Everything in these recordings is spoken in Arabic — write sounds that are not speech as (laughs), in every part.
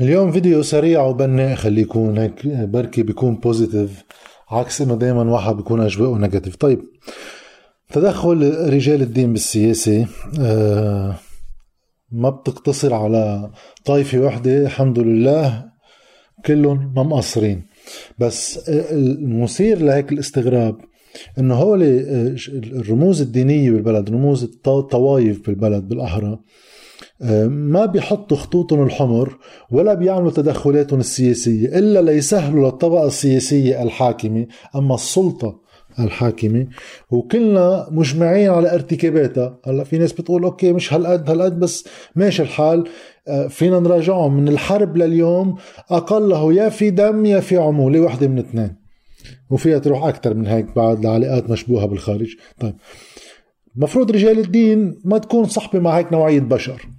اليوم فيديو سريع وبناء خليه يكون هيك بركي بيكون positive عكس إنه دائما واحد بيكون أجواءه negative طيب تدخل رجال الدين بالسياسة آه ما بتقتصر على طائفة وحدة الحمد لله كلهم ما مقصرين. بس المثير لهيك الاستغراب إنه هول آه، الرموز الدينية بالبلد رموز الطوائف بالبلد بالاحرى آه، ما بيحطوا خطوطهم الحمر ولا بيعملوا تدخلاتهم السياسية إلا ليسهلوا للطبقة السياسية الحاكمة. أما السلطة الحاكمة وكلنا مجمعين على ارتكاباتها. هلأ في ناس بتقول أوكي مش هالقد هالقد بس ماشي الحال. آه، فينا نراجعهم من الحرب لليوم. أقله يا في دم يا في عمولة واحدة من اثنين. وفيها تروح أكثر من هيك بعد لعلاقات مشبوهة بالخارج. طيب مفروض رجال الدين ما تكون صحبة مع هيك نوعية بشر.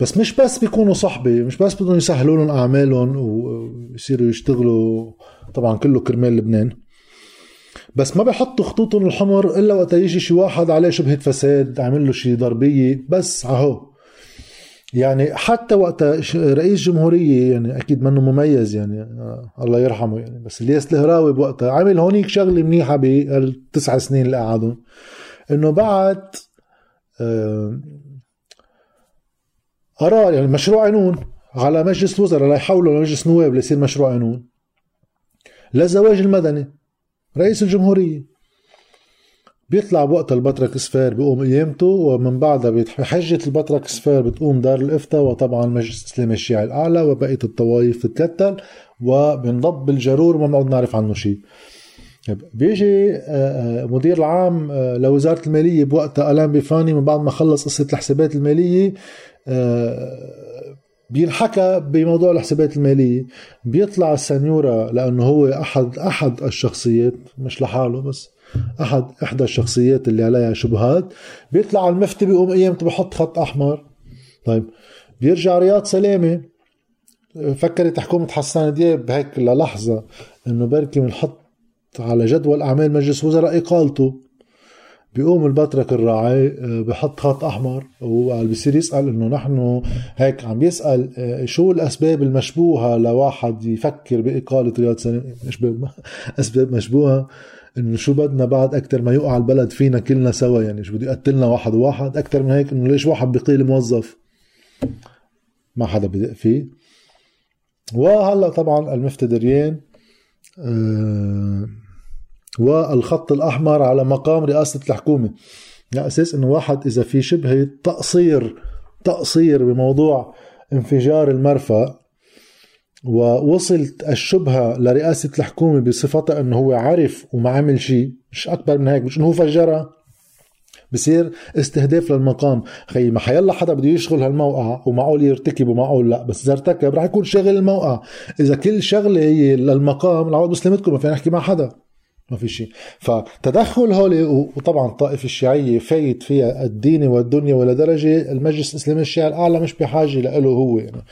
بس مش بس بيكونوا صحبة مش بس بدهم يسهلوا لهم أعمالهم ويصيروا يشتغلوا طبعا كله كرمال لبنان. بس ما بيحطوا خطوطهم الحمر إلا وقت يجي شي واحد عليه شبهة فساد عمل له شي ضربية بس أهو. يعني حتى وقت رئيس جمهورية يعني أكيد منه مميز يعني آه الله يرحمه يعني بس الياس الهراوي بوقتها عمل هونيك شغلة منيحة بالتسع سنين اللي قعدهم. إنه بعد آه قرار يعني مشروع قانون على مجلس الوزراء ليحولوا لمجلس نواب ليصير مشروع قانون للزواج المدني رئيس الجمهورية. بيطلع بوقت البطرك سفير بيقوم قيامته ومن بعدها بحجة البطرك سفير بتقوم دار الإفتاء وطبعا مجلس الإسلامي الشيعي الأعلى وبقية الطوائف تتكتل وبنضب بالجرور وما بنقعد نعرف عنه شيء. بيجي آه، آه، مدير العام آه، لوزارة المالية بوقتها ألان بيفاني من بعد ما خلص قصة الحسابات المالية بينحكى بموضوع الحسابات المالية. بيطلع السنيورة لأنه هو أحد أحد الشخصيات مش لحاله بس أحد إحدى الشخصيات اللي عليها شبهات. بيطلع على المفتي بيقوم قيمته بحط خط أحمر. طيب. بيرجع رياض سلامة. فكرت حكومة حسان دياب هيك للحظة إنه بركي بنحط على جدول أعمال مجلس وزراء إقالته بيقوم البطرك الراعي آه، بحط خط أحمر وبصير يسأل إنه نحن هيك عم بيسال آه، شو الأسباب المشبوهة لواحد يفكر بإقالة رياض سلام (laughs) أسباب مشبوهة. إنه شو بدنا بعد أكثر ما يوقع البلد فينا كلنا سوا؟ يعني شو بده يقتلنا واحد وواحد؟ أكثر من هيك إنه ليش واحد بيقيل موظف؟ ما حدا بدق فيه. وهلأ طبعا المفتي دريان أه والخط الأحمر على مقام رئاسة الحكومة. على أساس أنه واحد إذا في شبه تقصير تقصير بموضوع انفجار المرفأ ووصلت الشبهة لرئاسة الحكومة بصفتها أنه هو عرف وما عمل شيء مش أكبر من هيك مش أنه هو فجرها. بصير استهداف للمقام. خي ما حيلا حدا بده يشغل هالموقع ومعقول يرتكب ومعقول لا بس إذا ارتكب رح يكون شاغل الموقع. إذا كل شغلة هي للمقام العوض بسلامتكم ما فينا نحكي مع حدا. ما في شيء. فتدخل هولي وطبعا الطائفة الشيعية فايت فيها الدين والدنيا ولا درجة المجلس الإسلامي الشيعي الأعلى مش بحاجة له هو يعني.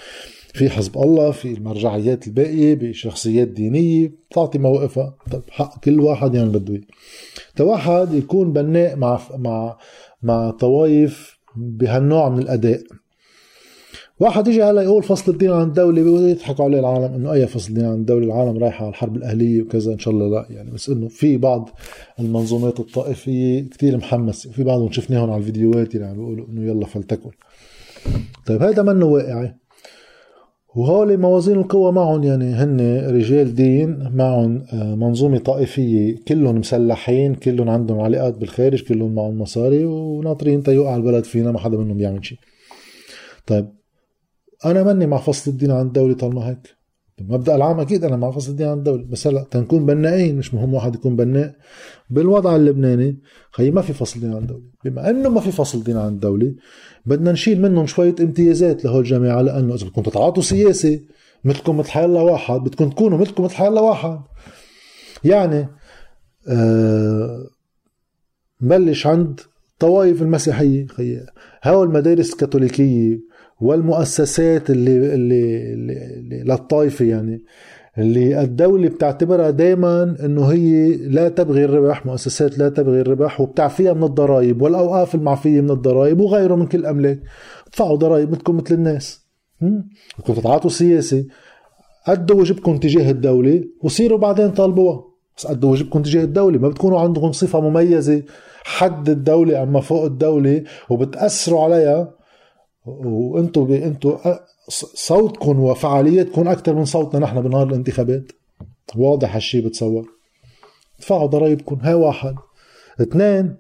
في حزب الله في المرجعيات الباقية بشخصيات دينية بتعطي موقفها. طب حق كل واحد يعني بده واحد يكون بناء مع مع مع طوائف بهالنوع من الأداء. واحد يجي هلا يقول فصل الدين عن الدولة يضحكوا عليه العالم إنه أي فصل الدين عن الدولة العالم رايحة على الحرب الأهلية وكذا إن شاء الله لا يعني بس إنه في بعض المنظومات الطائفية كتير محمسة وفي بعضهم شفناهم على الفيديوهات اللي عم بيقولوا إنه يلا فلتكن. طيب هذا منه واقعي. وهول موازين القوى معهم يعني هن رجال دين معهم آه، منظومة طائفية كلهم مسلحين كلهم عندهم علاقات بالخارج كلهم معهم مصاري وناطرين تيوقع البلد فينا ما حدا منهم بيعمل شيء. طيب أنا ماني مع فصل الدين عن الدولة طالما هيك. المبدا العام أكيد أنا مع فصل الدين عن الدولة بس هلأ تنكون بنائين مش مهم واحد يكون بناء. بالوضع اللبناني خي ما في فصل دين عن الدولة. بما إنه ما في فصل دين عن الدولة بدنا نشيل منهم شوية امتيازات لهول الجماعه لأنه إذا بدكم تتعاطوا سياسة مثلكم مثل حيالله واحد بدكم تكونوا مثلكم مثل حيالله واحد يعني آه بلش عند طوائف المسيحية خي هاو المدارس الكاثوليكيه والمؤسسات اللي اللي, اللي للطائفة يعني اللي الدولة بتعتبرها دائما إنه هي لا تبغي الربح مؤسسات لا تبغي الربح وبتعفيها من الضرائب والأوقاف المعفية من الضرائب وغيره من كل الاملاك ادفعوا ضرائب مثلكم مثل الناس. بدكم تتعاطوا سياسي أدوا واجبكم تجاه الدولة وصيروا بعدين طالبوها. بس أدوا واجبكم تجاه الدولة. ما بتكونوا عندكم صفة مميزة حد الدولة أما فوق الدولة وبتأثروا عليها. وأنتم أنتم صوتكم وفعاليتكم أكثر من صوتنا نحن بنهار الانتخابات. واضح هالشي بتصور. ادفعوا ضرائبكم هاي واحد. اثنين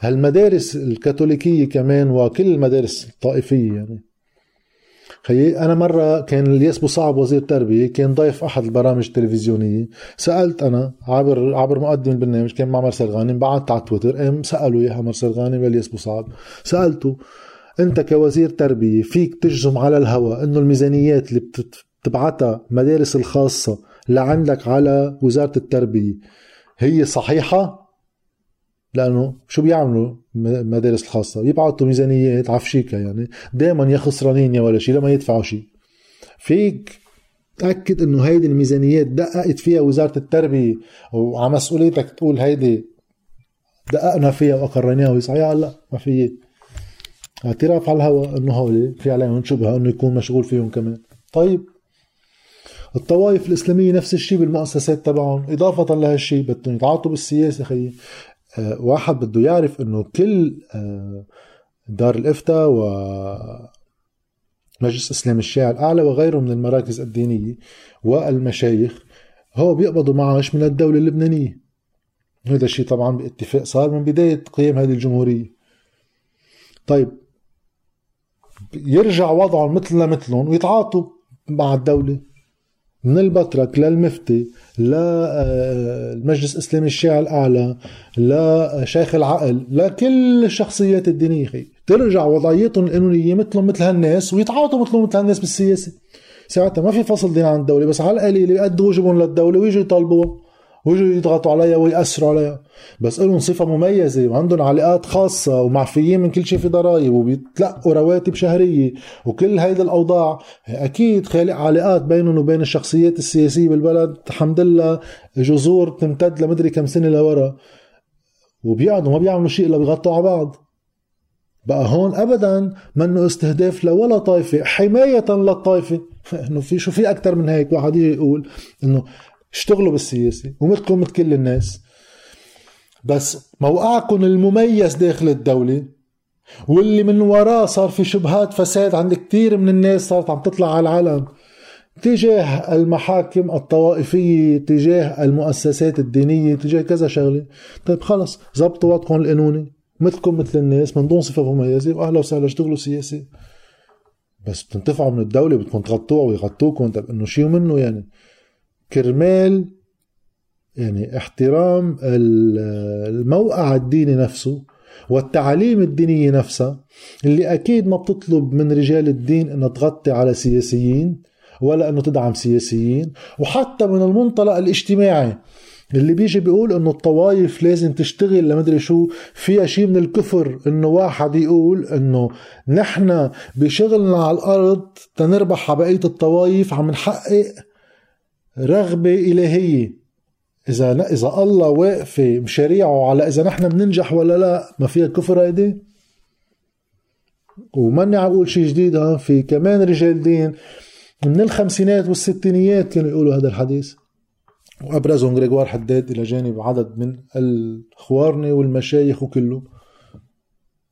هالمدارس الكاثوليكية كمان وكل المدارس الطائفية يعني. خيي أنا مرة كان الياس بو صعب وزير التربية كان ضيف أحد البرامج التلفزيونية. سألت أنا عبر عبر مقدم البرنامج كان مع مارسيل غانم بعثت على تويتر قام سألوا إياها مارسيل غانم والياس بو صعب. سألته أنت كوزير تربية فيك تجزم على الهواء إنه الميزانيات اللي بتبعتها مدارس الخاصة لعندك على وزارة التربية هي صحيحة؟ لأنه شو بيعملوا المدارس الخاصة؟ بيبعتوا ميزانيات عفشيكا يعني. دائما يا خسرانين يا ولا شيء لما يدفعوا شيء فيك تأكد إنه هيدي الميزانيات دققت فيها وزارة التربية وعلى مسؤوليتك تقول هيدي دققنا فيها وأقريناها وهي لا ما في. اعتراف على الهواء إنه هولي في عليهم شبهة إنه يكون مشغول فيهم كمان. طيب الطوائف الإسلامية نفس الشيء بالمؤسسات تبعهم. إضافة لهالشيء بدهم يتعاطوا بالسياسة خيي واحد بده يعرف إنه كل آه، دار الإفتاء و مجلس إسلام الشيعة الأعلى وغيره من المراكز الدينية والمشايخ هو بيقبضوا معاش من الدولة اللبنانية. هذا الشيء طبعا باتفاق صار من بداية قيام هذه الجمهورية. طيب يرجع وضعهم مثلنا مثلهم ويتعاطوا مع الدولة. من البطرك للمفتي للمجلس الإسلامي الشيعي الأعلى لشيخ العقل لكل الشخصيات الدينية ترجع وضعيتهم القانونيه مثلهم مثل هالناس ويتعاطوا مثلهم مثل هالناس بالسياسة. ساعتها ما في فصل دين عن الدولة بس على القليل يأدوا واجبهم للدولة ويجوا يطالبوها. ويجوا يضغطوا عليها ويأثروا عليها بس لهم صفة مميزة وعندهم علاقات خاصة ومعفيين من كل شيء في ضرائب وبيتلقوا رواتب شهرية وكل هيدي الأوضاع. أكيد خالق علاقات بينهم وبين الشخصيات السياسية بالبلد. الحمد لله جذور تمتد لمدري كم سنة لورا. وبيقعدوا ما بيعملوا شيء إلا بيغطوا على بعض. بقى هون ابدا منه استهداف لولا طائفة حماية للطائفة. (laughs) إنه في شو في أكثر من هيك واحد يجي يقول إنه اشتغلوا بالسياسة ومثلكم مثل كل الناس. بس موقعكم المميز داخل الدولة واللي من وراه صار في شبهات فساد عند كتير من الناس صارت عم تطلع على العالم. تجاه المحاكم الطوائفية تجاه المؤسسات الدينية تجاه كذا شغلة. طيب خلص زبطوا وضعكم القانوني. مثلكم مثل الناس من دون صفة مميزة وأهلا وسهلا اشتغلوا سياسي بس بتنتفعوا من الدولة بدكم تغطوها ويغطوكم. طيب إنه شيء منه يعني. كرمال يعني احترام الموقع الديني نفسه والتعاليم الدينية نفسها اللي أكيد ما بتطلب من رجال الدين أنها تغطي على سياسيين ولا أنه تدعم سياسيين. وحتى من المنطلق الاجتماعي اللي بيجي بيقول إنه الطوايف لازم تشتغل لمدري شو فيها شيء من الكفر إنه واحد يقول إنه نحن بشغلنا على الأرض تنربح على بقية الطوايف عم نحقق رغبة إلهية. إذا إذا الله واقفة بشريعة على إذا نحن بننجح ولا لا ما فيها كفر هيدي؟ وماني عم أقول شيء جديد ها؟ في كمان رجال دين من الخمسينات والستينيات كانوا يقولوا هذا الحديث. وأبرزهم غريغوار حداد إلى جانب عدد من الخوارنة والمشايخ وكله.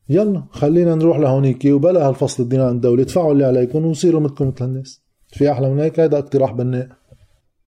يلا خلينا نروح لهونيك. وبلا هالفصل الدين عن الدولة ادفعوا اللي عليكم وصيروا مثلكم مثل الناس. في أحلى من هيك هذا اقتراح بناء.